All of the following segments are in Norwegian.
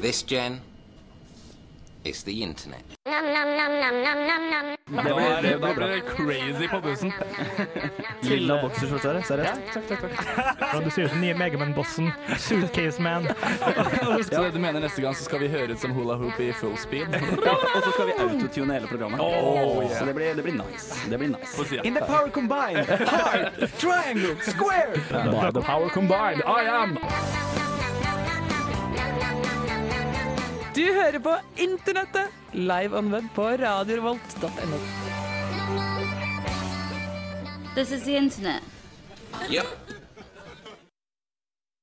This, Jen, is the internet. Det var, det var crazy på bussen. Lilla bokserskjorte, seriøst? Takk, takk, takk. Du ser ut som nye Megaman-bossen. Suitcase Man. ja, det du mener neste gang så skal vi høre ut som hula hoop i full speed? Og så skal vi autotune hele programmet. Oh, yeah. Så det blir, det blir nice. Det blir nice. In the power combined, hard, triangle, square. By the power combined, I am Du hører på Internettet, live on web på radiorevolt.no. This is the internet. Yep.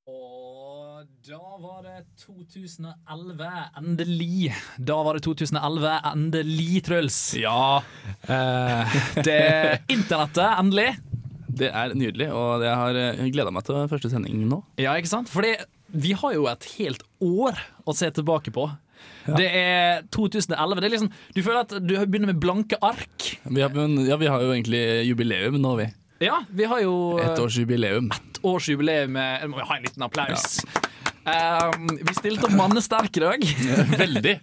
Og da var det 2011, endelig. Da var det 2011, endelig, Truls. Ja, Eh, det internettet, endelig. det er nydelig, og jeg har gleda meg til første sending nå. Ja, ikke sant? Fordi vi har jo et helt år å se tilbake på. Det er 2011. Det er liksom, du føler at du begynner med blanke ark. Vi har, ja, vi har jo egentlig jubileum nå, vi. Ja, vi har jo Ett års jubileum. årsjubileum med Må vi ha en liten applaus. Um, vi stilte opp mannesterke i dag. Veldig.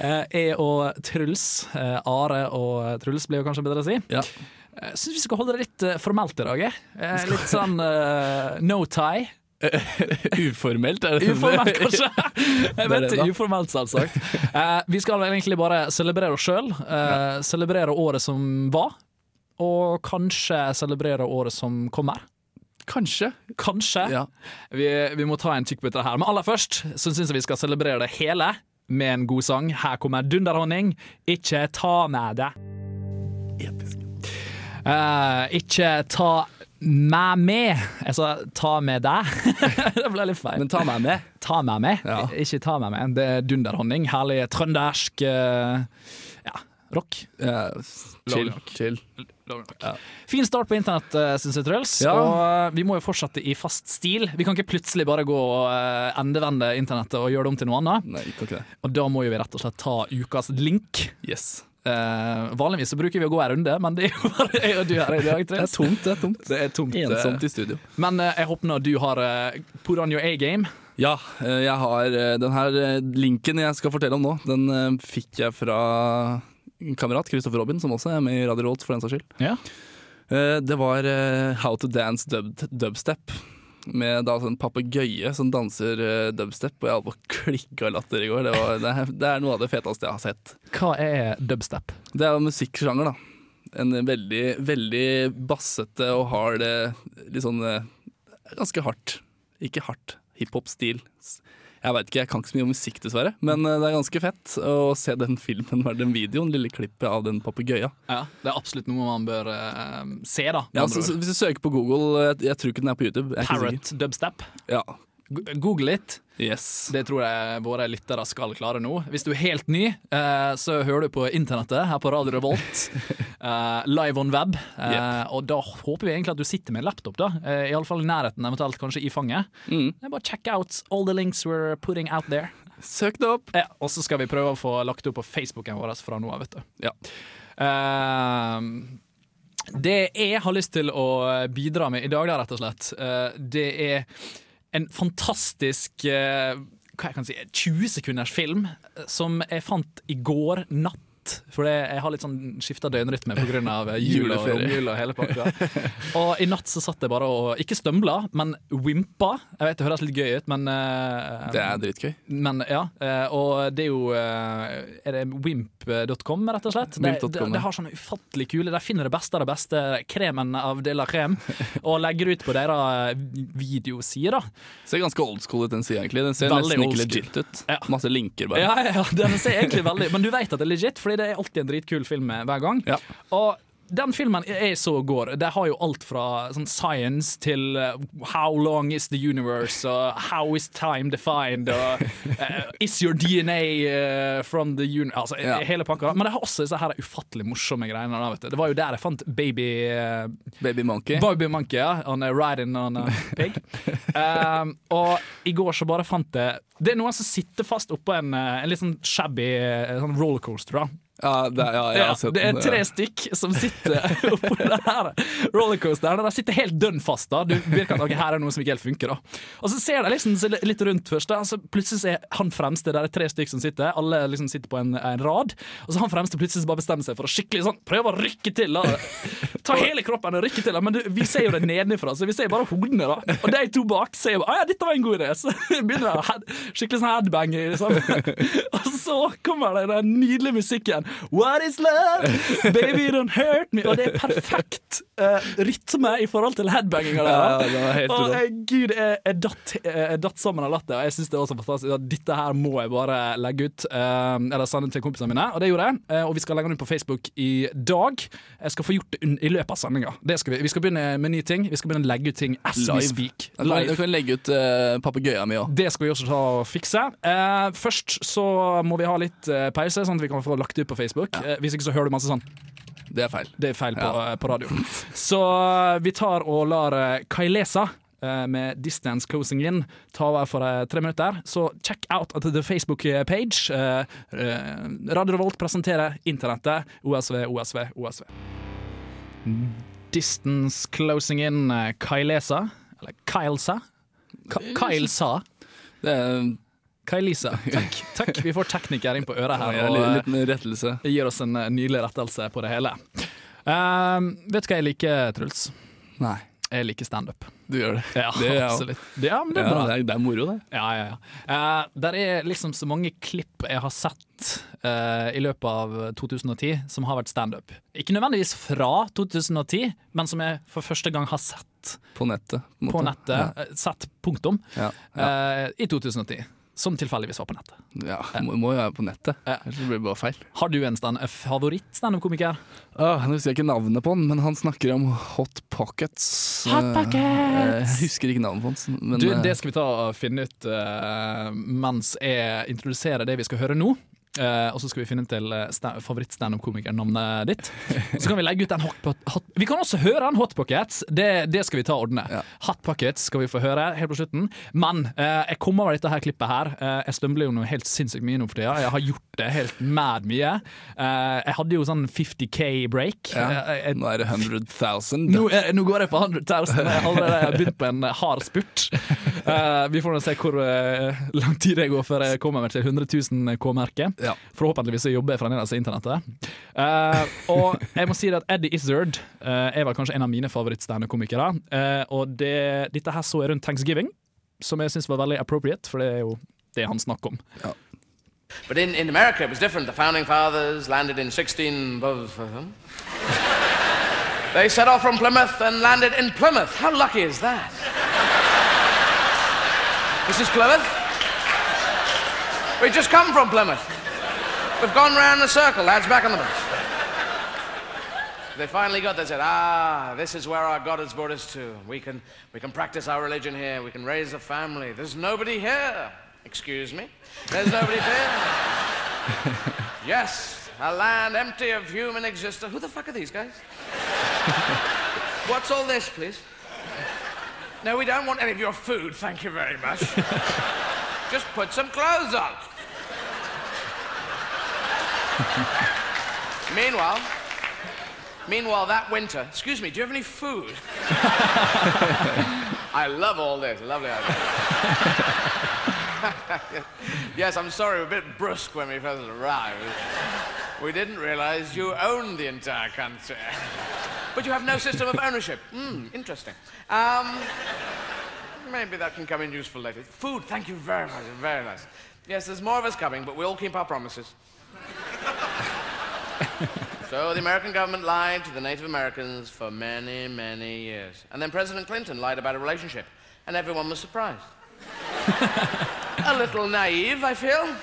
uh, jeg og Truls, uh, Are og Truls blir jo kanskje bedre å si. Ja. Uh, syns vi skal holde det litt eh, formelt i dag. Eh, litt sånn eh, no tie. Uformelt, er det Uformelt, kanskje. Jeg vet. Uformelt, selvsagt. Uh, vi skal egentlig bare celebrere oss sjøl. Uh, celebrere året som var. Og kanskje celebrere året som kommer. Kanskje. Kanskje. Ja. Vi, vi må ta en kikk på dette her. Men aller først så syns jeg vi skal celebrere det hele med en god sang. Her kommer Dunderhonning. Ikke ta med det. Episk. Uh, ikke ta meg med. Altså ta med deg. det ble litt feil. Men ta meg med. ta meg med. Ja. Ikke ta meg med. Det er dunderhonning. Herlig trøndersk eh, ja, rock. Ja, chill. Chill. Ja. Fin start på internett, uh, syns jeg, Truls. Ja. Og eh, vi må jo fortsette i fast stil. Vi kan ikke plutselig bare gå og eh, endevende internettet og gjøre det om til noe annet. Nei, ikke det. Og da må jo vi rett og slett ta ukas link. Yes. Eh, vanligvis så bruker vi å gå en runde, men det er jo bare jeg og du her i dag. Det er tomt, det er tomt. Det er tomt. eh, Ensomt i studio. Men uh, jeg håper nå du har uh, put on your A-game. Ja, jeg har den her linken jeg skal fortelle om nå, den fikk jeg fra en kamerat, Kristoffer Robin, som også er med i Radio Rolt for den saks skyld. Ja. Det var How to Dance dub, Dubstep. Med da sånn papegøye som danser uh, dubstep, og jeg holdt på å klikke av latter i går. Det, var, det, er, det er noe av det feteste jeg har sett. Hva er dubstep? Det er jo musikksjanger, da. En veldig, veldig bassete og hard eh, Litt sånn eh, ganske hardt. Ikke hardt. Hiphop-stil. Jeg veit ikke, jeg kan ikke så mye om musikk, dessverre. Men eh, det er ganske fett å se den filmen, eller den videoen, lille klippet av den papegøyen. Ja, Det er absolutt noe man bør uh, se, da. Ja, andre så, så, ord. hvis du søker på Google, jeg, jeg tror ikke den er på YouTube. Parrot dubstep. Ja. Google litt. Yes. Det tror jeg våre lyttere skal klare nå. Hvis du er helt ny, eh, så hører du på internettet her på Radio Revolt. eh, live on web. Eh, Yep. Og da håper vi egentlig at du sitter med en laptop, da. Eh, Iallfall i nærheten, eventuelt kanskje i fanget. Mm. Bare check out all the links we're putting out there. Søk det opp! Ja, og så skal vi prøve å få lagt det opp på Facebooken vår fra nå av, vet du. Ja. Eh, det jeg har lyst til å bidra med i dag, da, rett og slett, det er en fantastisk eh, hva jeg kan si, 20 sekunders film eh, som jeg fant i går natt. For det, jeg har litt sånn skifta døgnrytme pga. jul og romjul og hele pakka. Og i natt så satt jeg bare og ikke stømbla, men wimpa. Jeg vet det høres litt gøy ut, men uh, Det er dritgøy. men ja, eh, og det er jo eh, Er det wimp.com, rett og slett? Det, det, det har sånne ufattelig kule De finner det beste av det beste, kremen av de la crème, og legger ut på deres videosider. da. Ser ganske old school ut, den sida, egentlig. Den ser Veldig nesten ikke legit ut. Ja. Masse linker, bare. Ja, ja, ja, den ser egentlig veldig Men du vet at det er legit, Fordi det er alltid en dritkul film hver gang. Ja. Og den filmen jeg så går, det har jo alt fra sånn science til uh, how long is the universe, og how is time defined, og uh, is your DNA uh, from the universe Altså Ja. hele pakka. Men det har også disse her ufattelig morsomme greiene. Da, vet du. Det var jo der jeg fant Baby uh, Baby Monkey. Baby Monkey, ja. On a riding on a pig. um, og i går så bare fant jeg Det er noen som sitter fast oppå en, uh, en litt sånn shabby uh, sånn rollercoaster. da Ja, det, ja, Ja, det er tre stykk som sitter oppå den her rollercoasteren. De sitter helt dønn fast. da Du virker at okay, her er noe som ikke helt funker. da Og så ser de liksom litt rundt først. da Så Plutselig er han fremste, der er tre stykk som sitter. Alle liksom sitter på en, en rad. Og så han fremste plutselig bare bestemmer seg for å skikkelig sånn prøve å rykke til. da Ta hele kroppen og rykke til. da Men du, vi ser jo det nedenfra, så vi ser bare hodene. da Og de to bak ser jo ah, ja, dette var en god idé. Så begynner de skikkelig sånn headbanger, Liksom. Og så kommer det den nydelige musikken. What is love? Baby don't hurt me. Og det er perfekt eh, rytme i forhold til headbanginga der. Ja, og, rått. eh, Gud, jeg, jeg, datt, jeg datt sammen av latter. og Jeg synes det var så fantastisk at Dette her må jeg bare legge ut. Uh, eller sende til kompisene mine. Og det gjorde jeg. Uh, og vi skal legge den ut på Facebook i dag. Jeg skal få gjort det i løpet av sendinga. Vi. vi skal begynne med nye ting. Vi skal begynne å legge ut ting as we Live. speak. Live. du kan legge ut uh, papegøyen min òg. Det skal vi også ta og fikse. Eh, først så må vi ha litt eh, pause, sånn at vi kan få lagt det ut på Facebook. Eh, hvis ikke så hører du masse sånn. Det er feil. Det er feil på, Ja. eh, på radio. Så eh, vi tar og lar eh, Kailesa med 'Distance Closing In' ta over for tre minutter. Så check out at the Facebook page. Eh, Radio Revolt presenterer internettet. OSV, OSV, OSV. 'Distance Closing In', Kailesa. Eller. Kylesa. Kailsa. Det er Kailisa. Takk. Takk. Vi får tekniker inn på øret her. og, eh, liten rettelse. gir oss en nylig rettelse på det hele. Uh, vet du hva jeg liker, Truls? Nei, Jeg liker standup. du gjør det. Ja, Det er absolutt. Det, ja, men det er Ja, bra. det, er, det er moro, det. Ja, ja, ja. Uh, der er liksom så mange klipp jeg har sett uh, i løpet av 2010 som har vært standup. Ikke nødvendigvis fra 2010, men som jeg for første gang har sett På nettet. På, på nettet. Ja. Sett punktum. Ja. Ja. eh, I 2010. Som tilfeldigvis var på nettet. Ja, må, må jo være på nettet. Ellers blir det bare feil. Har du en stand favoritt-standup-komiker? Uh, nå husker jeg ikke navnet på han, men han snakker om Hot Pockets. Hot Eh, Pockets! Jeg husker ikke navnet på han. Men, Du, eh, det skal vi ta og finne ut uh, mens jeg introduserer det vi skal høre nå. Eh, og så skal vi finne til uh, favoritt-standup-komikernavnet ditt. Så kan vi legge ut en hot, hot Vi kan også høre en Hot Pockets. Det, det skal vi ta og ordne. Ja. Hot Pockets skal vi få høre helt på slutten. Men uh, jeg kom over dette her klippet her. Jeg stømler jo noe helt sinnssykt mye nå for tida. Jeg har gjort det helt mad mye. Jeg hadde jo sånn 50K-break. ja, Eh, nå er det 100 000. nå, nå går jeg på 100 000. Jeg har allerede begynt på en hard spurt. Eh, vi får nå se hvor uh, lang tid det går før jeg kommer meg til 100 000 K-merket. Ja. Forhåpentligvis så jobber jeg fremdeles i internettet. Uh, og jeg må si at Eddie Izzard eh, er vel kanskje en av mine favorittstjernekomikere. Uh, og det, dette her så jeg rundt thanksgiving, som jeg syns var veldig appropriate, for det er jo det han snakker om. But in, in America, it was different. The founding fathers landed in 16. They set off from Plymouth and landed in Plymouth. How lucky is that? This is Plymouth. We just come from Plymouth. We've gone round the circle. Lads, back on the bus. They finally got there. Said, "Ah, this is where our God has brought us to. We can, we can practice our religion here. We can raise a family. There's nobody here. Excuse me. There's nobody here. yes, a land empty of human existence. Who the fuck are these guys? What's all this, please? No, we don't want any of your food. Thank you very much. Just put some clothes on. Meanwhile, meanwhile, that winter, excuse me, do you have any food? I love all this. Lovely idea. yes, I'm sorry, we're a bit brusque when we first arrived. We didn't realize you owned the entire country. But you have no system of ownership. Hmm, interesting. Um, maybe that can come in useful later. Food, thank you very much. Very nice. Yes, there's more of us coming, but we'll keep our promises. So the American government lied to the Native Americans for many, many years. And then President Clinton lied about a relationship, and everyone was surprised. a little naive, I feel.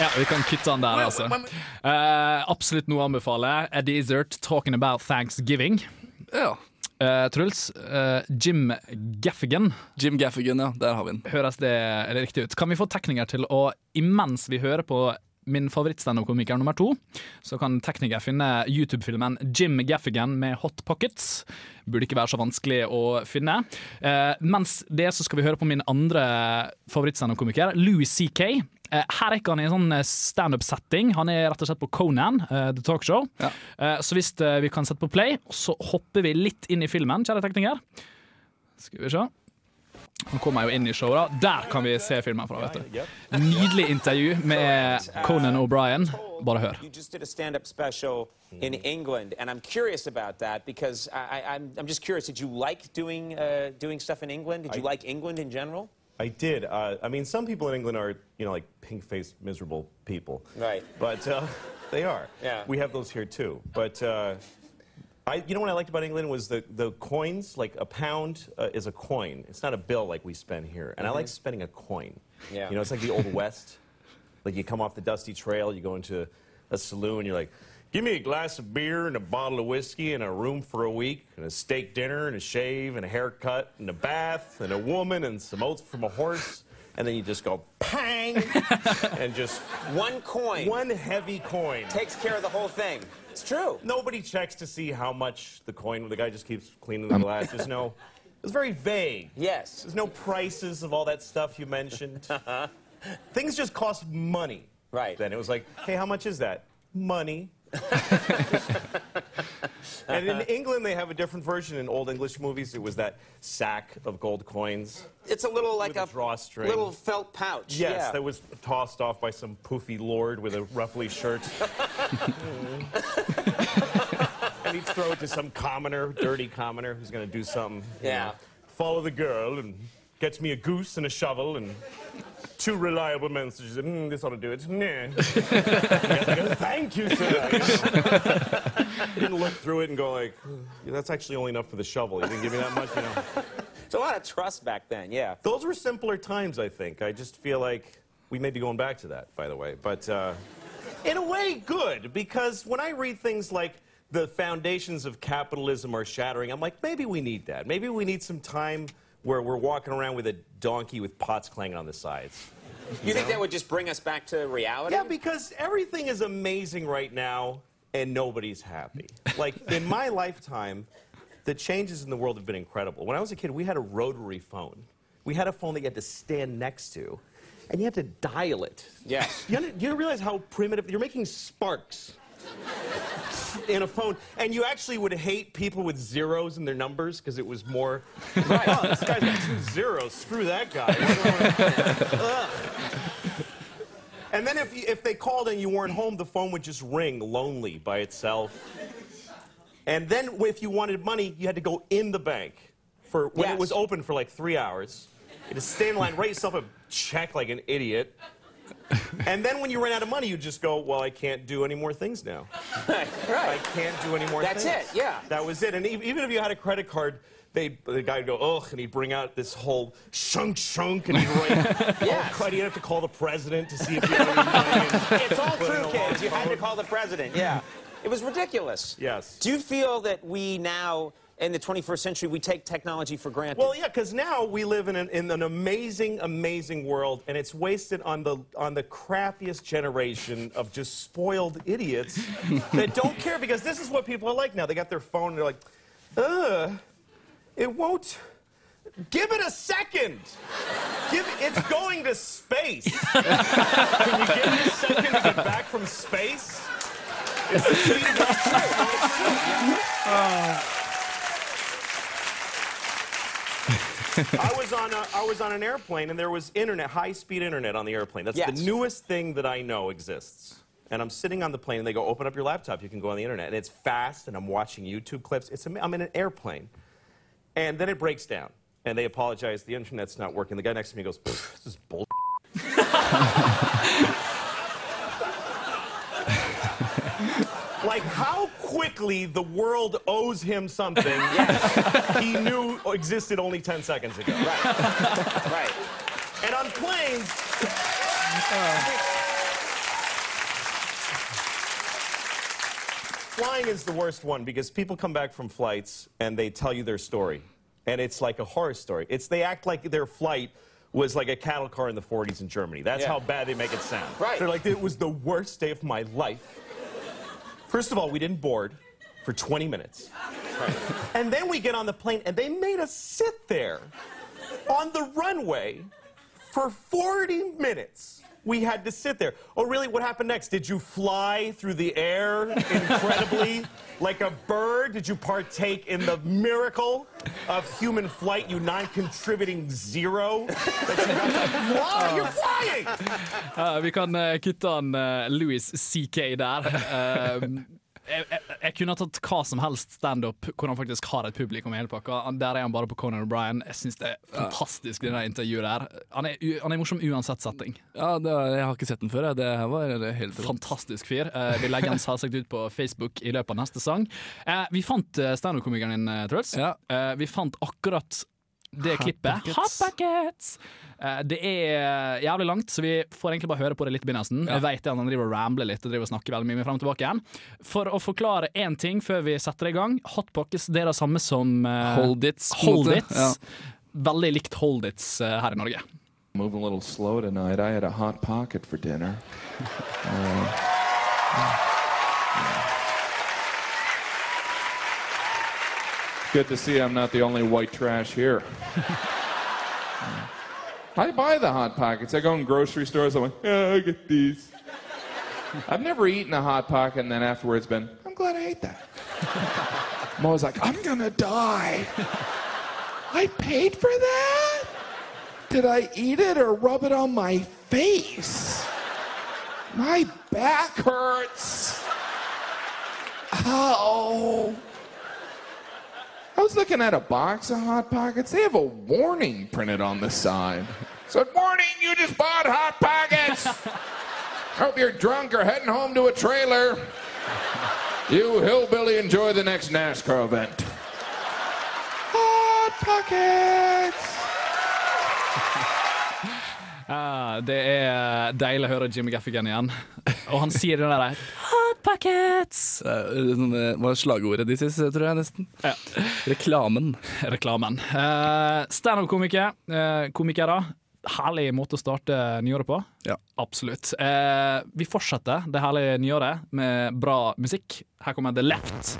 Ja, Vi kan kutte han der, altså. Eh, absolutt noe å anbefale. A Desert 'Talking About Thanksgiving'. Ja. Uh, Truls, uh, Jim Gaffigan, Jim Gaffigan, ja. Der har vi den. høres det, det riktig ut? Kan vi få tekninger til å, imens vi hører på min favorittstandup-komiker nummer to, så kan tekniker finne YouTube-filmen Jim Gaffigan med Hot Pockets. Burde ikke være så vanskelig å finne. Eh, mens det så skal vi høre på min andre favorittstandup-komiker, Louis CK. Eh, her er ikke han i en sånn eh, standup-setting. Han er rett og slett på Conan, uh, The Talk Show. Ja. Uh, så hvis uh, vi kan sette på play, så hopper vi litt inn i filmen, kjære tekniker. Skal vi se. Han kommer jo inn i showet. da. Der kan vi se filmen fra. vet du. Nydelig intervju med Conan O'Brien. Bare hør. In England, and I'm curious about that because I, I, I'm, I'm just curious. Did you like doing uh, doing stuff in England? Did you like England in general? I did. Uh, I mean, some people in England are, you know, like pink-faced, miserable people. Right. But uh, they are. Yeah. We have those here too. But uh, I, you know what I liked about England was the, the coins. Like a pound uh, is a coin. It's not a bill like we spend here. And I like spending a coin. Yeah. You know, it's like the old west. Like you come off the dusty trail, you go into a saloon, you're like, give me a glass of beer and a bottle of whiskey and a room for a week and a steak dinner and a shave and a haircut and a bath and a woman and some oats from a horse. And then you just go pang and just One coin one heavy coin. takes care of the whole thing. It's true. Nobody checks to see how much the coin. The guy just keeps cleaning the glass. There's no. it's very vague. Yes. There's no prices of all that stuff you mentioned. Uh-huh. Things just cost money. Right. Then it was like, hey, how much is that? Money. and in England, they have a different version. In old English movies, it was that sack of gold coins. It's a little like a drawstring. little felt pouch. Yes, yeah. that was tossed off by some poofy lord with a ruffly shirt. and he'd throw it to some commoner, dirty commoner, who's going to do something. you Yeah. know, follow the girl and gets me a goose and a shovel and two reliable men. So she said, mm, this ought to do it. Nah. Guy Thank you, sir. Didn't look through it and go like, "Yeah, that's actually only enough for the shovel. You didn't give me that much, you know. It's a lot of trust back then. Yeah. Those were simpler times, I think. I just feel like we may be going back to that, by the way. But uh, in a way, good, because when I read things like the foundations of capitalism are shattering, I'm like, maybe we need that. Maybe we need some time where we're walking around with a donkey with pots clanging on the sides. You think that would just bring us back to reality? Yeah, because everything is amazing right now and nobody's happy. Like in my lifetime, the changes in the world have been incredible. When I was a kid, we had a rotary phone. We had a phone that you had to stand next to, and you had to dial it. Yes. You, you realize how primitive? You're making sparks in a phone, and you actually would hate people with zeros in their numbers because it was more. Right. Oh, this guy's got two zeros. Screw that guy. And then if, you, if they called and you weren't home, the phone would just ring lonely by itself. And then if you wanted money, you had to go in the bank for when Yes. it was open for like three hours. You had to stay in line, write yourself a check like an idiot. And then when you ran out of money, you just go, well, I can't do any more things now. right. I can't do any more That's things. it, yeah. That was it. And e- even if you had a credit card, they, the guy would go, ugh, and he'd bring out this whole shunk shunk, and he'd write, Yes. oh, you'd have to call the president to see if you had any money. It's all true, kids. You had to call the president. Yeah. It was ridiculous. Yes. Do you feel that we now, in the 21st century, we take technology for granted? Well, yeah, because now we live in an, in an amazing, amazing world, and it's wasted on the on the crappiest generation of just spoiled idiots that don't care. Because this is what people are like now. They got their phone, and they're like, "Ugh, it won't." Give it a second. Give it's going to space. Can you give it a second to get back from space? It's the speed of light. I was on a, I was on an airplane and there was internet, high-speed internet on the airplane. That's Yes. the newest thing that I know exists. And I'm sitting on the plane and they go, open up your laptop, you can go on the internet. And it's fast and I'm watching YouTube clips. It's I'm in an airplane. And then it breaks down. And they apologize, the internet's not working. The guy next to me goes, this is bull. like how quickly the world owes him something he knew existed only 10 seconds ago. right. Right. And on planes, flying is the worst one because people come back from flights and they tell you their story. And it's like a horror story. It's they act like their flight was like a cattle car in the 40s in Germany. That's Yeah. how bad they make it sound. Right. They're like, it was the worst day of my life. First of all, we didn't board for 20 minutes. And then we get on the plane and they made us sit there on the runway for 40 minutes we had to sit there. Oh, really? What happened next? Did you fly through the air incredibly like a bird? Did you partake in the miracle of human flight, you non-contributing zero? You fly? You're flying! Ja, vi kan uh, kutte han uh, Louis CK der. Uh, jeg, jeg, jeg kunne tatt hva som helst standup hvor han faktisk har et publikum i hele pakka. Der er han bare på Conan O'Brien. Jeg syns det er fantastisk, det der intervjuet der. Han er, han er morsom uansett setting. Ja, det, var- jeg har ikke sett den før. Det her var helt. Fantastisk fyr. Eh, vi legger han selvsagt ut på Facebook i løpet av neste sang. Eh, vi fant uh, standup-komikeren din, eh, Truls. Ja. Eh, vi fant akkurat det Hot klippet. Hot Pockets! Eh, det er jævlig langt, så vi får egentlig bare høre på det litt i begynnelsen. Jeg vet at han driver og rambler litt og driver og snakker veldig mye frem og tilbake igjen. For å forklare én ting før vi setter i gang. Hot Pockets det er det samme som uh, Hold Its, Hold. Its. Ja. Veldig likt Hold Its uh, her i Norge. Move a little slow tonight. I had a hot pocket for dinner. Uh, Good to see I'm not the only white trash here. I buy the hot pockets. I go in grocery stores. I'm like, yeah, I get these. I've never eaten a hot pocket and then afterwards been, I'm glad I ate that. I'm always like, I'm gonna die. I paid for that? Did I eat it or rub it on my face? My back hurts. Ow. I was looking at a box of Hot Pockets. They have a warning printed on the side. Said, warning, you just bought Hot Pockets. Hope you're drunk or heading home to a trailer. You hillbilly enjoy the next NASCAR event. Hot Pockets. Ja, det er deilig å høre Jimmy Gaffigan igjen. Og han sier det der Hot Pockets! Det eh, var slagordet de siste, tror jeg nesten. Ja. Reklamen. Reklamen. Uh, Standup-komikere. Uh, komikere. Herlig måte å starte nyåret på. Ja. Absolutt. Uh, vi fortsetter det herlige nyåret med bra musikk. Her kommer The Left.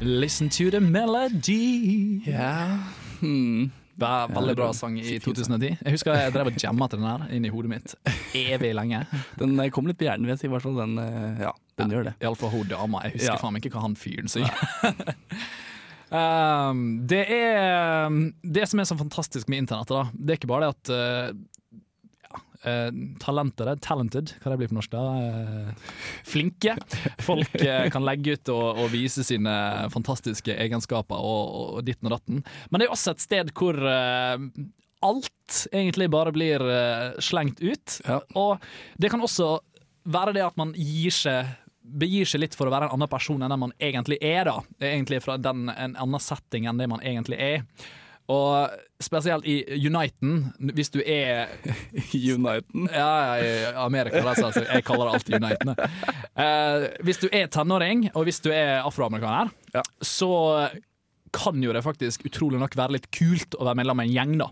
Listen to the melody. Ja. Hmm. Ve- Veldig bra sang i 2010. Jeg husker jeg drev og jamma til den her inni hodet mitt evig lenge. Den eh, kom litt på hjernen, vil jeg si. hvert fall. Den, eh, ja, den gjør det. Iallfall hun dama. Jeg husker Ja. faen ikke hva han fyren sier. um, det er Det som er så fantastisk med internettet, da, det er ikke bare det at uh, ja, uh, talented, hva det blir på norsk da? eh, flinke folk eh, kan legge ut og, og vise sine fantastiske egenskaper og, og ditten og datten. Men det er også et sted hvor uh, alt egentlig bare blir uh, slengt ut. Ja. Og det kan også være det at man gir seg begir seg litt for å være en annen person enn den man egentlig er. da Egentlig fra den, en annen setting enn det man egentlig er. Og spesielt i Uniten, hvis du er Uniten. Ja, i Amerika, altså, jeg kaller det alltid Uniten. Eh, hvis du er tenåring, og hvis du er afroamerikaner, Ja. så kan jo det faktisk utrolig nok være litt kult å være medlem av en gjeng, da.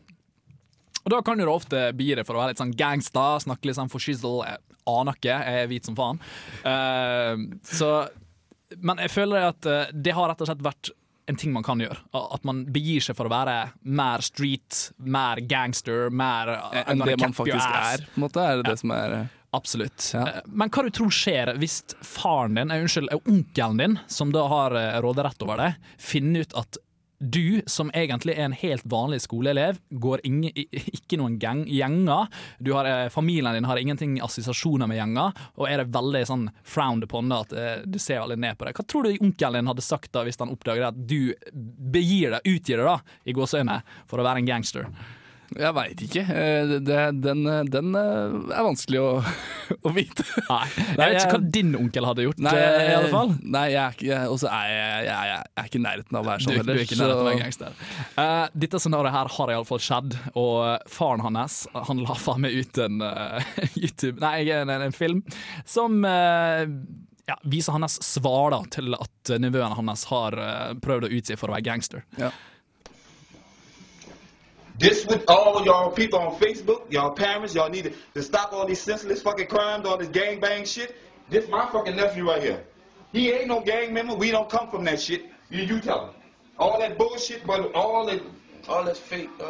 Og da kan du det ofte bli det for å være litt sånn gangsta, snakke litt sånn for shizzle. Jeg aner ikke, jeg er hvit som faen. Eh, så Men jeg føler at eh, det har rett og slett vært en ting man kan gjøre. At man begir seg for å være mer street, mer gangster, mer Enn det man faktisk er. På en måte er det det som er eh, Absolutt. Ja. Eh, Men hva du tror skjer hvis faren din, eh, unnskyld, eh, onkelen din, som da har eh, råderett over det, finner ut at du, som egentlig er en helt vanlig skoleelev, går ingen, ikke noen gang, gjenger. Har, eh, familien din har ingenting assosiasjoner med gjenger, og er det veldig sånn frowned upon at eh, du ser veldig ned på det. Hva tror du onkelen din hadde sagt da hvis han oppdager at du begir deg, utgir deg da, i gåseøyne, for å være en gangster? Jeg veit ikke. Eh, Det, den, eh, den eh, er vanskelig å, å vite. Nei, jeg vet ikke hva din onkel hadde gjort, Nei, eh, i alle fall. Nei, jeg er Og så er jeg, jeg, jeg, jeg er ikke i nærheten av å være sånn heller. du er ikke nærheten av en gangster. Uh, dette scenarioet her har iallfall skjedd, og faren hans Han la faen meg ut en uh, YouTube Nei, en, en, en film som uh, ja, viser hans svar da, til at nevøen hans har prøvd å utgi for å være gangster. Ja. This with all y'all people on Facebook, y'all parents, y'all need to, to stop all these senseless fucking crimes, all this gang bang shit. This my fucking nephew right here. He ain't no gang member. We don't come from that shit. You, you tell him. All that bullshit, but all that, all that fake, uh,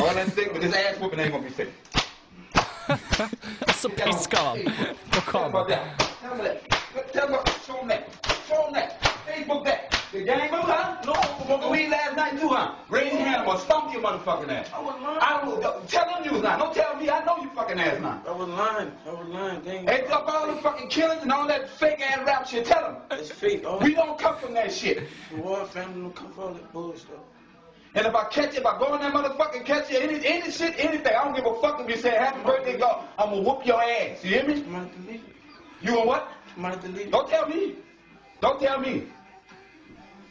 all that fake, but this ass whooping ain't gonna be fake. Så pisker han på kamera. Tell me that. Tell me, show them that. Show them that. Facebook that. The gang move, huh? No, smoking weed last night too, huh? Raise your hand, I'm gonna stomp your motherfucking ass. I was lying. I don't, tell them you was lying. Don't tell me. I know you fucking ass now. I was lying. I was lying. Gang. Hey, up all the fucking killings and all that fake ass rap shit. Tell them. It's fake. We don't come from that shit. The war family don't come from all that bullshit. And if I catch you, if I go in that motherfucking catch you, any, any shit, anything, I don't give a fuck if you say happy birthday, God, I'm gonna whoop your ass. You hear me? You gonna what? Don't tell me. Don't tell me.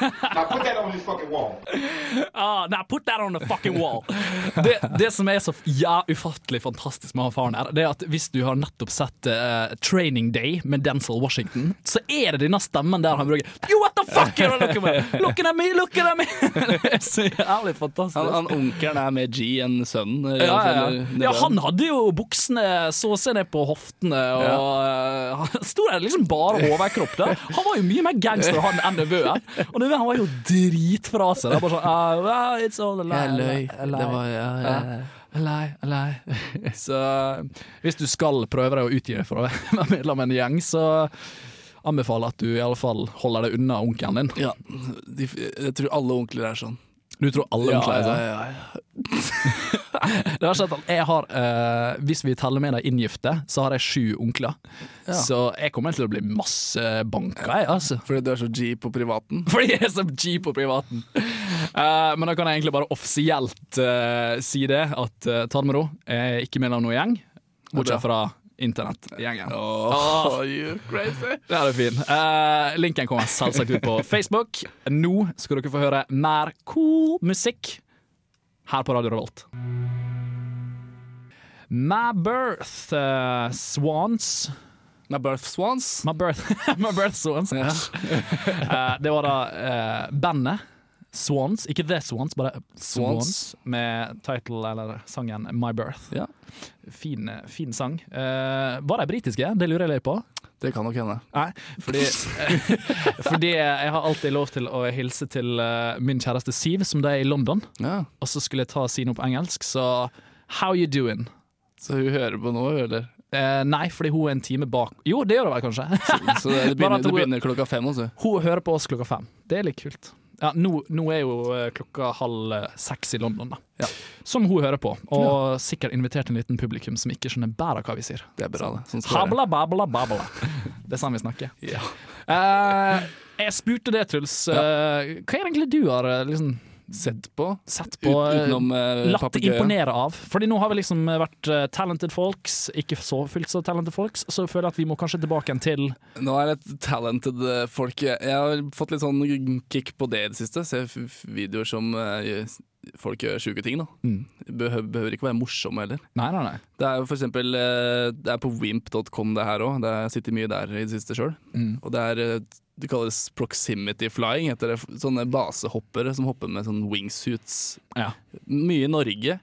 now put that on this fucking wall. Ah, now put that on the fucking wall. Det, det som er så ja, ufattelig fantastisk med han faren her, det er at hvis du har nettopp sett uh, Training Day med Denzel Washington, så er det denne stemmen der han bruker You what the fuck are you looking at? Looking at me, looking at me! Det er så jævlig fantastisk. Han, han Onkelen er med G enn sønnen. Ja, ja, ja. ja, han hadde jo buksene så å se ned på hoftene, og eh, han sto der liksom bare overkropp der. Han var jo mye mer gangster han enn nevøen. Og nevøen han var jo dritfra seg. Det var bare sånn uh, well, It's all a lie. Jeg løy. Det var- ja, ja, Lei, A lie, a lie. Så hvis du skal prøve deg å utgi deg for å være medlem av en gjeng, så anbefaler at du i alle fall holder deg unna onkelen din. Ja, de, jeg tror alle onkler er sånn. Du tror alle Ja, onkler er sånn? ja, ja, ja. Det har skjedd at jeg har, uh, Hvis vi teller med de inngifte, så har jeg sju onkler. Ja. Så jeg kommer til å bli masse banka, jeg, altså. Fordi du er så G på privaten? Fordi jeg er så G på privaten. Uh, men da kan jeg egentlig bare offisielt uh, si det, at uh, ta det med ro. Jeg er ikke medlem av noen gjeng, bortsett fra internettgjengen. Oh, you crazy. Det er fin. Uh, linken kommer selvsagt ut på Facebook. Nå skal dere få høre mer cool musikk her på Radio Revolt. My Birth uh, Swans. My Birth Swans? My Birth, My birth Swans. Eh, det var da uh, bandet Swans, ikke The Swans, bare Swans, Swans. med title, eller sangen My Birth. Fin, fin sang. Uh, var de britiske? Det lurer jeg litt på. Det kan nok hende. Nei, fordi, fordi jeg har alltid lov til å hilse til eh, min kjæreste Siv, som det er i London. Og så skulle jeg ta sine opp engelsk, så How you doing? Så hun hører på nå, eller? Eh, nei, fordi hun er en time bak Jo, det gjør hun vel kanskje. Så det, det, begynner, det begynner klokka fem, også? Hun hører på oss klokka fem. Det er litt kult. Ja, nå, nå er jo eh, klokka halv eh, seks i London, da. Som hun hører på. Og sikkert invitert en liten publikum som ikke skjønner bæra hva vi sier. Det er bra, det. Sånn det være. Habla, babla, babla. Det er sånn vi snakker. Eh, jeg spurte det, Truls. Eh, hva er det egentlig du har liksom Sett på? Sett på Ut- eh, utenom, uh, Latt imponere av. Fordi nå har vi liksom vært uh, talented folks, ikke så fullt så talented folks, så jeg føler at vi må kanskje tilbake igjen til Nå er det et talented folk. Jeg har fått litt sånn kick på det i det siste. Se f- f- videoer som uh, folk gjør sjuke ting, da. Behøver, behøver ikke være morsomme heller. Mm. Nei, nei, nei. Det er jo for eksempel Det er på wimp.com det her òg. Jeg sitter mye der i det siste sjøl. Mm. Og det er det kalles proximity flying, heter det. Sånne basehoppere som hopper med sånne wingsuits. Mye i Norge.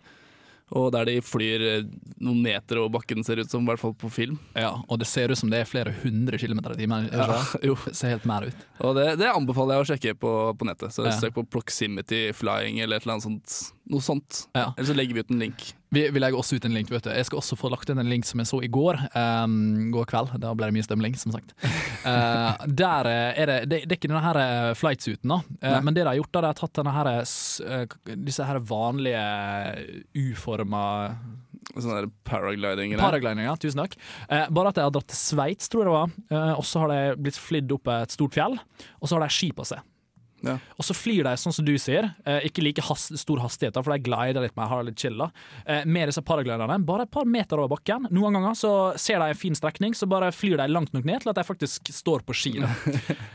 Og der de flyr eh, noen meter over bakken, ser ut som, i hvert fall på film. Ja, og det ser ut som det er flere hundre kilometer i timen. Ja, jo. Det ser helt mer ut. Og det, det anbefaler jeg å sjekke på, på nettet. Så Ja. Søk på proximity flying eller et eller annet sånt. Noe sånt. Ja. Eller så legger vi ut en link. Vi, vi legger også ut en link. vet du Jeg skal også få lagt inn en link som jeg så i går. Um, går kveld. Da ble det mye stemning, som sagt. Uh, der eh, er det, det Det er ikke denne her eh, flightsuiten, da. Uh, men det de har gjort, da, de har tatt denne her, disse her vanlige U-forma Sånn paragliding. Paragliding, ja. Tusen takk. Eh, bare at de har dratt til Sveits, tror jeg det var. Eh, og så har de blitt flydd opp et stort fjell, og så har de ski på seg. Ja. Og så flyr de sånn som du sier, eh, ikke like has stor hastighet, for de glider litt mer, har litt chill da. Eh, med disse paragliderne, bare et par meter over bakken. Noen ganger så ser de en fin strekning, så bare flyr de langt nok ned til at de faktisk står på ski.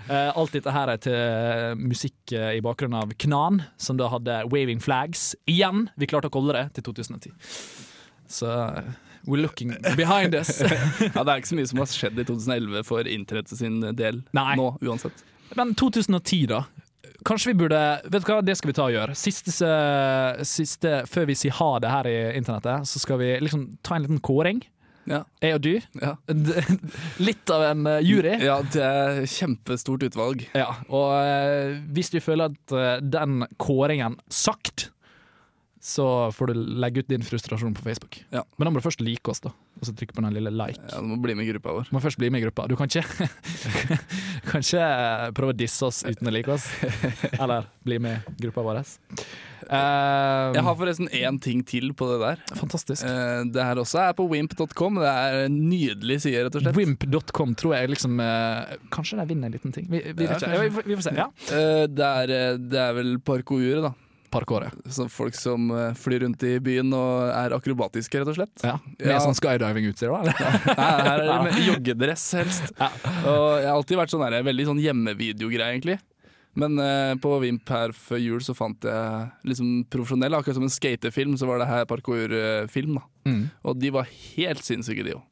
Eh, alt dette her er til musikk i bakgrunnen av Knan, som da hadde Waving Flags. Igjen! Vi klarte å kolle det til 2010. Så we're looking behind us. ja, det er ikke så mye som har skjedd i 2011 for internettet sin del Nei. nå, uansett. Men 2010, da. Kanskje vi burde Vet du hva, det skal vi ta og gjøre. Siste, siste Før vi sier ha det her i internettet, så skal vi liksom ta en liten kåring. Ja. Jeg og du. Ja. Litt av en eh, jury. Ja, det er kjempestort utvalg. Ja, og eh, hvis du føler at eh, den kåringen sagt, så får du legge ut din frustrasjon på Facebook. Ja. Men da må du først like oss, da. Og så trykke på den lille like. Ja, Du må bli med i gruppa vår. Du må først bli med i gruppa. Du kan ikke, kan ikke eh, prøve å disse oss uten å like oss. Eller bli med i gruppa vår. Eh, Jeg har forresten én ting til på det der. Fantastisk. Uh, Det her også er på wimp.com. Det er en nydelig side, rett og slett. Wimp.com tror jeg liksom uh, Kanskje de vinner en liten ting. Vi, vi, Ja, vi, får- vi får se. Ja. Det er, det er vel parkouret, da. Parkouret. Så folk som eh, flyr rundt i byen og er akrobatiske, rett og slett. Ja. Med Ja. sånn skydiving-utstyr, da? eller? Ja, her er det med joggedress, helst. Og jeg har alltid vært sånn der, veldig sånn hjemmevideogreie, egentlig. Men eh, på Vimp her før jul så fant jeg liksom profesjonell, akkurat som en skatefilm, så var det her parkourfilm. da. Mm. Og de var helt sinnssyke, de òg.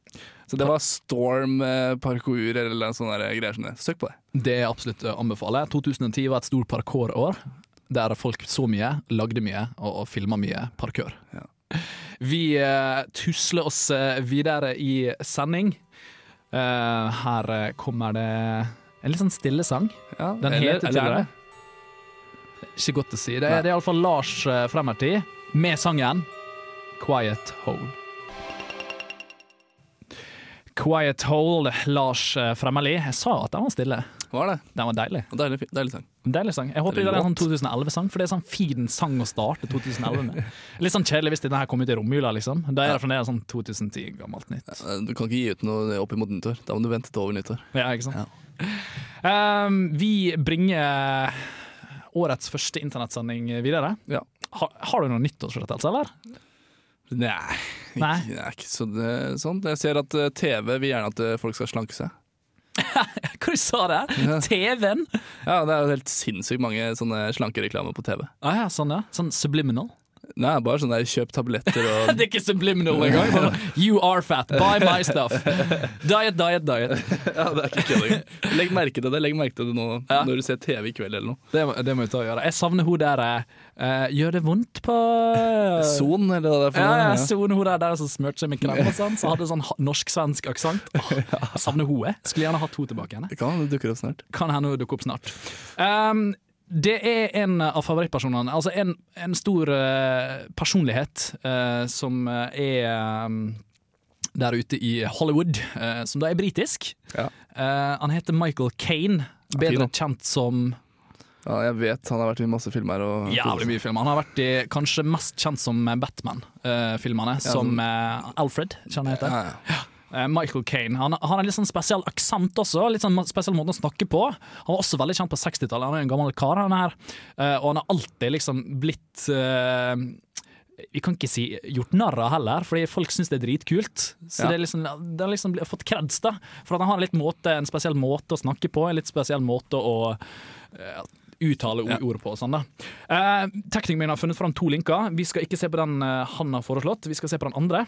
Så det var Storm eh, parkour eller sånne greier. Søk på det. Det er absolutt å anbefale. 2010 var et stort parkourår, der folk så mye, lagde mye og, og filma mye parkour. Vi uh, tusler oss eh, videre i sending. Uh, her kommer det en litt sånn stille sang. Ja, Den heter til det. Ikke godt å si. Det er, det er iallfall Lars eh, med sangen 'Quiet Hole'. Quiet Hole, Lars Fremmerli. Jeg sa at den var stille. Var det? Den var deilig. Deilig, deilig sang. Deilig sang. Jeg håper det er en sånn 2011-sang, for det er sånn fin sang å starte 2011 med. Litt sånn kjedelig hvis denne her kom ut i romjula, liksom. Da er det fremdeles sånn 2010 gammelt nytt. Du kan ikke gi ut noe opp imot nyttår. Da må du vente til over nyttår. Ja, ikke sant? Um, vi bringer årets første internettsending videre. Ja. Ha, har du noe nyttårsforrettelse, eller? Nei, Nei. Ikke, ikke så, det, sånn. Jeg ser at eh, TV vil gjerne at eh, folk skal slanke seg. Hva du sa der? Ja. TV-en? Ja, det er jo helt sinnssykt mange sånne slankereklamer på TV. Ah, ja, sånn ja. Sånn subliminal. Nei, bare sånn der kjøp tabletter og det er ikke subliminal engang. Bare, You are fat, buy my stuff. Diet, diet, diet. Ja, det er ikke kødding. Legg merke til det legg merke til det nå Ja. når du ser TV i kveld eller noe. Det, det må vi ta og gjøre. Jeg savner hun der eh, Gjør det vondt på Son, eller hva det er for noe. ja, Ja. så hun der, der som smurte seg med krem og sånn, så hadde sånn norsk-svensk aksent. Oh, savner hun, jeg. Skulle gjerne hatt hun tilbake igjen. kan hende dukker opp snart. Kan hende hun dukker opp snart. Um, det er en av favorittpersonene, altså en, en stor uh, personlighet uh, som eh, er um, der ute i Hollywood, uh, som da er britisk. Ja. Han heter Michael Kane, bedre kjent som Ja, jeg vet han har vært i masse filmer. Og Jævlig mye filmer. Han har vært i, kanskje mest kjent som Batman-filmene, Ja, som Alfred, kjenner jeg heter. Ja, ja. Eh, Michael Kane. Han, han har en litt sånn spesiell aksent også. Litt sånn spesiell måte å snakke på. Han var også veldig kjent på 60-tallet. Han er en gammel kar, han her. Eh, og han har alltid liksom blitt eh, vi kan ikke si gjort narr av heller, fordi folk syns det er dritkult. Så Ja. det, er liksom, det har liksom fått kreds, da. For at han har en, litt måte, en spesiell måte å snakke på, en litt spesiell måte å uttale Ja. ord på sånn, da. Eh, Teknikeren min har funnet fram to linker. Vi skal ikke se på den han har foreslått, vi skal se på den andre.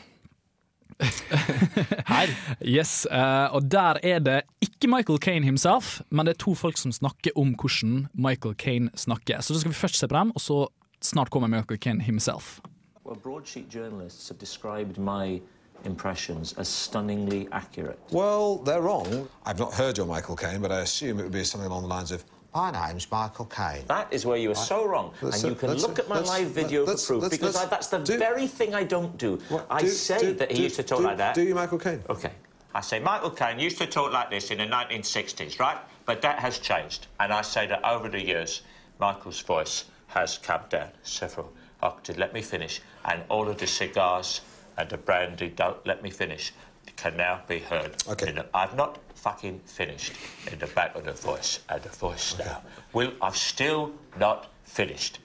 Her. Yes, uh, og der er det ikke Michael Kane himself, men det er to folk som snakker om hvordan Michael Kane snakker. Så da skal vi først se på dem, og så snart kommer Michael Kane himself. Well, broadsheet journalists have described my impressions as stunningly accurate. Well, they're wrong. I've not heard your Michael Caine, but I assume it would be something along the lines of, My name's Michael Caine. That is where you are so wrong. Let's- and you can look at my live video for proof let's- because let's- I, that's the do- very thing I don't do. I do- say do- that he used to talk like that. Do you Michael Caine? Okay. I say Michael Caine used to talk like this in the 1960s, right? But that has changed. And I say that over the years, Michael's voice has come down several octaves. Let me finish. And all of the cigars and the brandy don't let me finish can now be heard. Okay. I've not fucking finished in the back of the voice and the voice now. Will I've still not finished.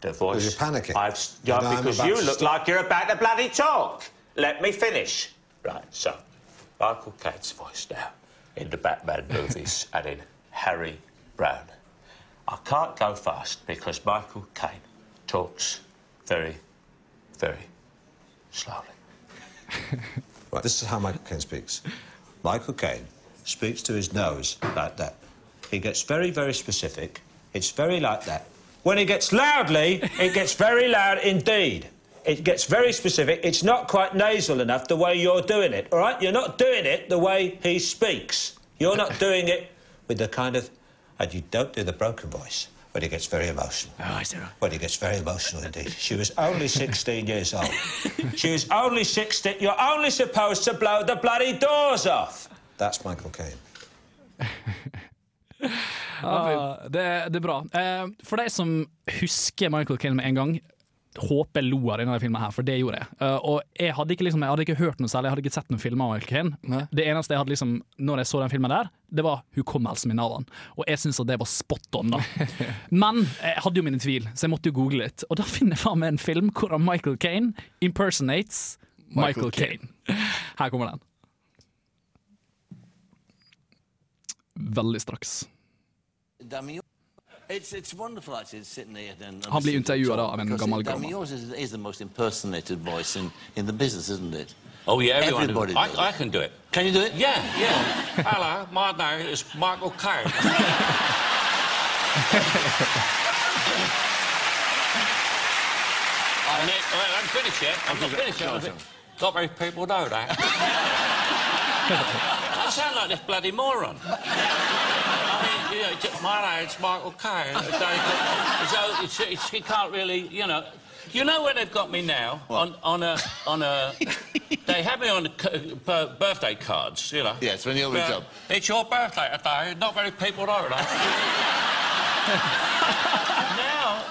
The voice. you're panicking. I've You yeah, because you look like you're about to bloody talk. Let me finish. Right, so Michael Caine's voice now in the Batman movies and in Harry Brown. I can't go fast because Michael Caine talks very, very slowly. Right, this is how Michael Caine speaks. Michael Caine speaks to his nose like that. He gets very, very specific. It's very like that. When he gets loudly, it gets very loud indeed. It gets very specific. It's not quite nasal enough the way you're doing it, all right? You're not doing it the way he speaks. You're not doing it with the kind of. And you don't do the broken voice. When he gets very emotional. When he gets very emotional indeed. She was only 16 years old. she was only 16. You're only supposed to blow the bloody doors off. That's Michael Caine. Ah, det, det er bra. Eh, for de som husker Michael Caine med en gang, håper jeg lo av denne filmen her, for det gjorde jeg. Uh, og jeg hadde, ikke, liksom, jeg hadde ikke hørt noe særlig, jeg hadde ikke sett noen filmer av Caine. Det eneste jeg hadde liksom, når jeg så den filmen der, det var hukommelsen min av den. Og jeg syns det var spot on, da. Men jeg hadde jo mine tvil, så jeg måtte jo google litt. Og da finner jeg faen meg en film hvor Michael Caine impersonates Michael, Michael Caine. Her kommer den. Veldig straks. Damien. It's, it's wonderful actually sitting here and Han blir intervjuad talk, av en because gammal it- gammal. Damien is, is the most impersonated voice in, in the business, isn't it? Oh, yeah, everyone. Everybody I, does I it. can do it. Can you do it? Yeah, yeah. Hello, my name is Michael Caine. I need, well, I'm finished yet. I'm not finished yet. Sure, sure. Not many people know that. I sound like this bloody moron. I mean, you know, j- my name's Michael Caine. So, so it's, it's, he can't really, you know. You know where they've got me now on on a on a. they have me on birthday cards, you know. Yes, when you're job. It's your birthday today. Not very people know that. now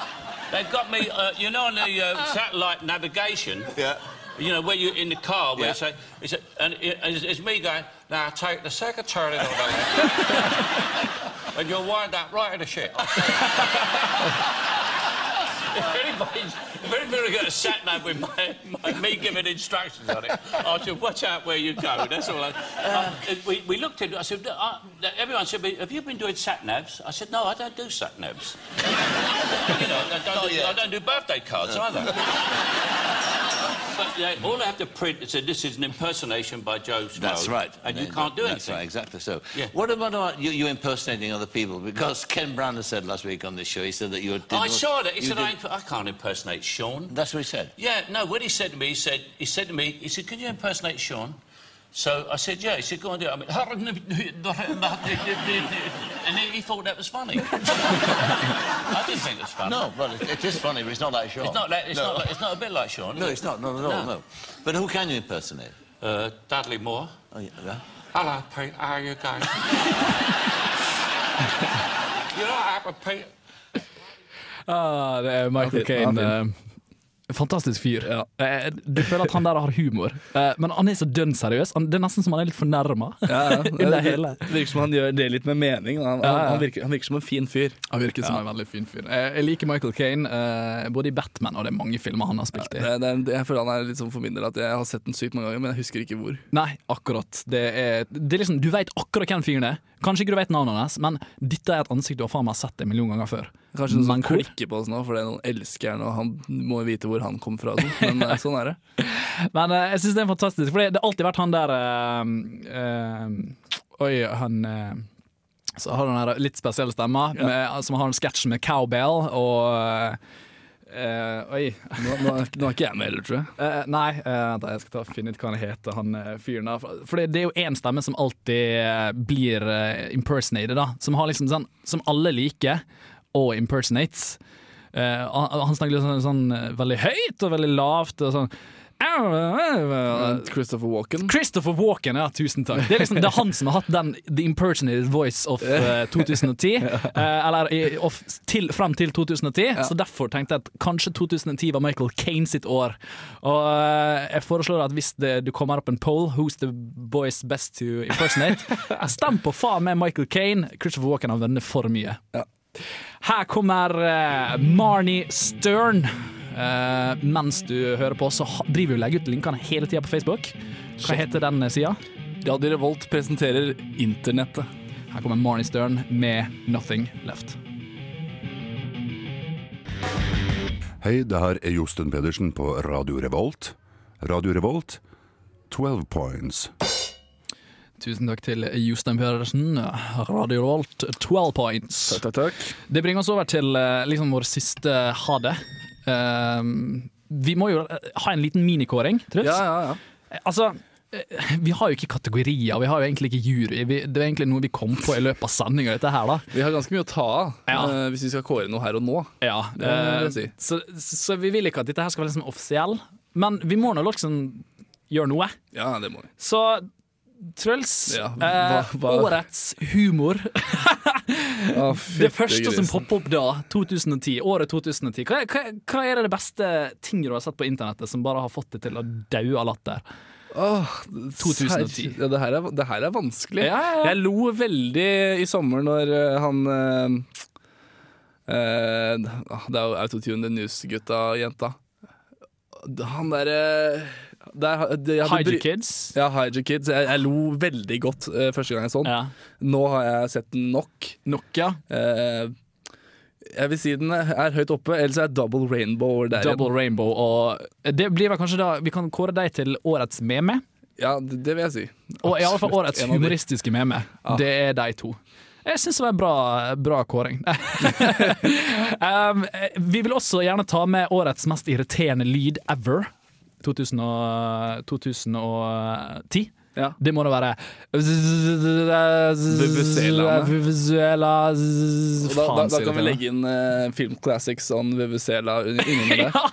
they've got me, uh, you know, on the uh, satellite navigation. Yeah. You know, where you're in the car, where Yeah. it's, a, it's a, and it, it's, it's me going, now take the second turning on and you'll wind up right in the shit. if anybody's, if anybody's got a sat nav with my, my, me giving instructions on it, I should watch out where you go. That's all. I, uh, we, we looked at it. I said, uh, everyone said, have you been doing sat navs? I said, no, I don't do sat navs. you know, I don't, do. I don't do birthday cards either. But yeah, all I have to print is that this is an impersonation by Joe Snow. That's right. And you can't do That's anything. That's right, exactly so. Yeah. What about uh, you, you impersonating other people? Because Ken Brander said last week on this show, he said that you did I saw that. He said, I, I can't impersonate Sean. That's what he said. Yeah, no, what he said to me, he said, he said to me, he said, can you impersonate Sean? So I said, yeah. He said, go on, do it. I mean, and he, he thought that was funny. I didn't think it was funny. No, well, it, it is funny, but it's not like Sean. It's not, like, it's, No. not like, it's not a bit like Sean. No, it? it's not. Not at all. No. But who can you impersonate? Uh, Dudley Moore. Oh, yeah. yeah. Hello, Pete. How are you going? you know what happened, Pete? Ah, det er Michael Ja. Caine. Fantastisk fyr. Eh, Du føler at han der har humor, Eh, men han er så dønn seriøs. Han- Det er nesten som han er litt fornærma. Ja, ja. Det virker som han gjør det litt med mening. Han, Ja, ja. han, virker, han virker som en fin fyr. Han virker som en veldig fin fyr. Eh, Jeg liker Michael eh, både i Batman og det er mange filmer han har spilt i. Det, det, jeg føler han er litt sånn for min del at jeg har sett den sykt mange ganger, men jeg husker ikke hvor. Nei, akkurat. Det er, det er liksom, du vet akkurat hvem fyren er. Kanskje ikke du vet navnet hans, men dette er et ansikt du har faen meg sett en million ganger før. Kanskje noen som klikker på oss nå fordi noen elsker henne, og han må vite hvor han kom fra. og sånn. Men eh, sånn er det. Men uh, jeg syns det er fantastisk, for det har alltid vært han der uh, uh, Oi, han Så har han den litt spesielle stemma, Ja. som har en sketsj med cowbell og eh, Oi. Nå, nå, nå er ikke jeg med heller, tror jeg. Uh, nei, uh, da, jeg skal ta og finne ut hva han heter, han fyren der. For- det, det er jo én stemme som alltid blir impersonated, da. Som har liksom sånn Som alle liker og impersonates. Han, han snakker litt sånn, sånn veldig høyt og veldig lavt og sånn Christopher Walken. Christopher Walken, ja, tusen takk. Det er, liksom, det er han som har hatt den The Impersonated Voice of uh, 2010. Uh, eller of, til, frem til 2010. Så derfor tenkte jeg at kanskje 2010 var Michael Caine sitt år. Og uh, jeg foreslår at hvis det, du kommer opp en poll, who's the voice best to impersonate, stem på faen meg Michael Caine. Christopher Walken har vunnet for mye. Her kommer eh, Marnie Stern. Eh, mens du hører på, så driver vi og legger ut linkene hele tida på Facebook. Hva heter den eh, sida? Radio Revolt presenterer internettet. Her kommer Marnie Stern med 'Nothing Left'. Hei, det her er Josten Pedersen på Radio Revolt. Radio Revolt, 12 points. Tusen takk til Jostein Pedersen. Radio Revolt, 12 points. Takk, takk, takk. Det bringer oss over til eh, liksom vår siste ha det. Eh, vi må jo eh, ha en liten minikåring, Truls. Ja, ja, ja. Altså, eh, Vi har jo ikke kategorier, vi har jo egentlig ikke jury. Vi, det er egentlig noe vi kom på i løpet av sendinga. Vi har ganske mye å ta av Ja. uh, hvis vi skal kåre noe her og nå. Ja, Det si. så, så vi vil ikke at dette her skal være liksom offisiell, men vi må nå liksom gjøre noe. Ja, det må vi. Så Truls, Ja, eh, hva- årets humor. Å, det første som popper opp da, 2010, året 2010. Hva, hva, er det beste ting du har sett på internettet som bare har fått deg til å daue av latter? Åh, 2010. serr- Ja, det, her er, det her er vanskelig. Ja, ja. Jeg lo veldig i sommer når eh, han eh, eh, Det er jo Autotune the News-gutta og jenta. Han derre der, de hadde Kids. Ja, Your Kids. Jeg, jeg lo veldig godt uh, første gang jeg så den. Ja. Nå har jeg sett den nok. Nok, ja. Uh, jeg vil si den er høyt oppe, ellers er Double Rainbow der Double Rainbow og Det blir vel kanskje da Vi kan kåre deg til årets meme. Ja, det, det vil jeg si. Og i alle fall årets humoristiske meme. Ja. Det er de to. Jeg syns det var en bra, bra kåring. um, vi vil også gjerne ta med årets mest irriterende lyd ever. 2000 2010. Ja. Det må da være Vuvuzelaene. Vuvuzela da, da, da kan vi legge inn uh, Film Classics on Vuvuzela innunder der. ja.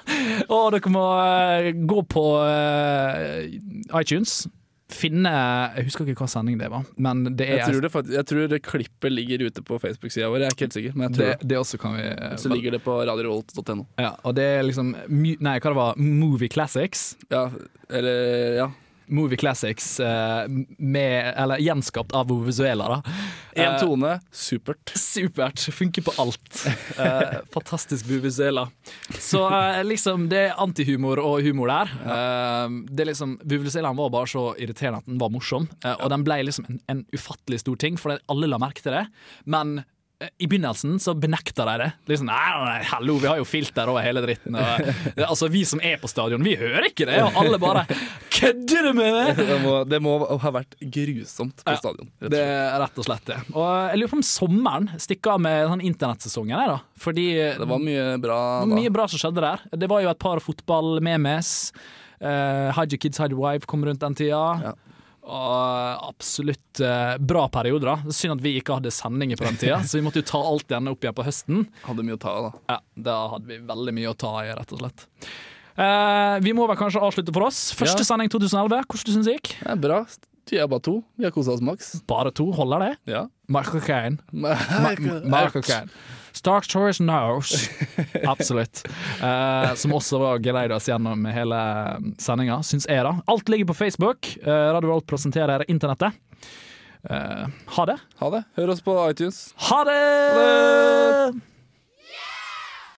Og dere må uh, gå på uh, iTunes. Finne Jeg husker ikke hva sending det var, men det er Jeg tror, det faktisk, jeg tror det klippet ligger ute på Facebook-sida vår. Jeg er ikke helt sikker, men jeg tror det, det. vi Så ligger det på radiorevolt.no. Ja, og det er liksom Nei, hva det var? Movie Classics. Ja, eller ja. Movie Classics eh, med Eller gjenskapt av Vovuzuela. Én Eh, tone, supert. Supert. Funker på alt. Eh, fantastisk Vovuzuela. Så liksom, det er antihumor og humor der. Eh, det liksom, Vuvuzuelaen var bare så irriterende at den var morsom, og den ble liksom en, en ufattelig stor ting, for alle la merke til det. Men i begynnelsen så benekta de det. Liksom, nei, nei, nei, hallo, vi har jo filter over hele dritten. Og, altså, Vi som er på stadion, vi hører ikke det! Og alle bare Kødder du med meg?! Det må, det må ha vært grusomt på stadion. rett og Det slett. er rett og slett det. Og jeg lurer på om sommeren stikker av med sånn internettsesongen. da. Fordi Det var mye bra da. mye bra som skjedde der. Det var jo et par fotball-memes. Uh, Hide Your Kids, Hide Your Wife kom rundt den tida. Ja. Og absolutt eh, bra perioder. da Synd at vi ikke hadde sendinger på den tida, så vi måtte jo ta alt igjen opp igjen på høsten. Hadde mye å ta da. Ja, Da hadde vi veldig mye å ta i, rett og slett. Eh, vi må vel kanskje avslutte for oss. Første Ja. sending 2011. Hvordan syns du det gikk? Det er bra. Vi er bare to. Vi har kosa oss maks. Bare to, holder det? Ja. Michael Caine. Michael Caine. Stark Stories Knows. Absolutt. Uh, som også var geleida oss gjennom hele sendinga, syns jeg, da. Alt ligger på Facebook. Uh, Radio Volt presenterer internettet. Uh, ha det. Ha det. Hør oss på iTunes. Ha det!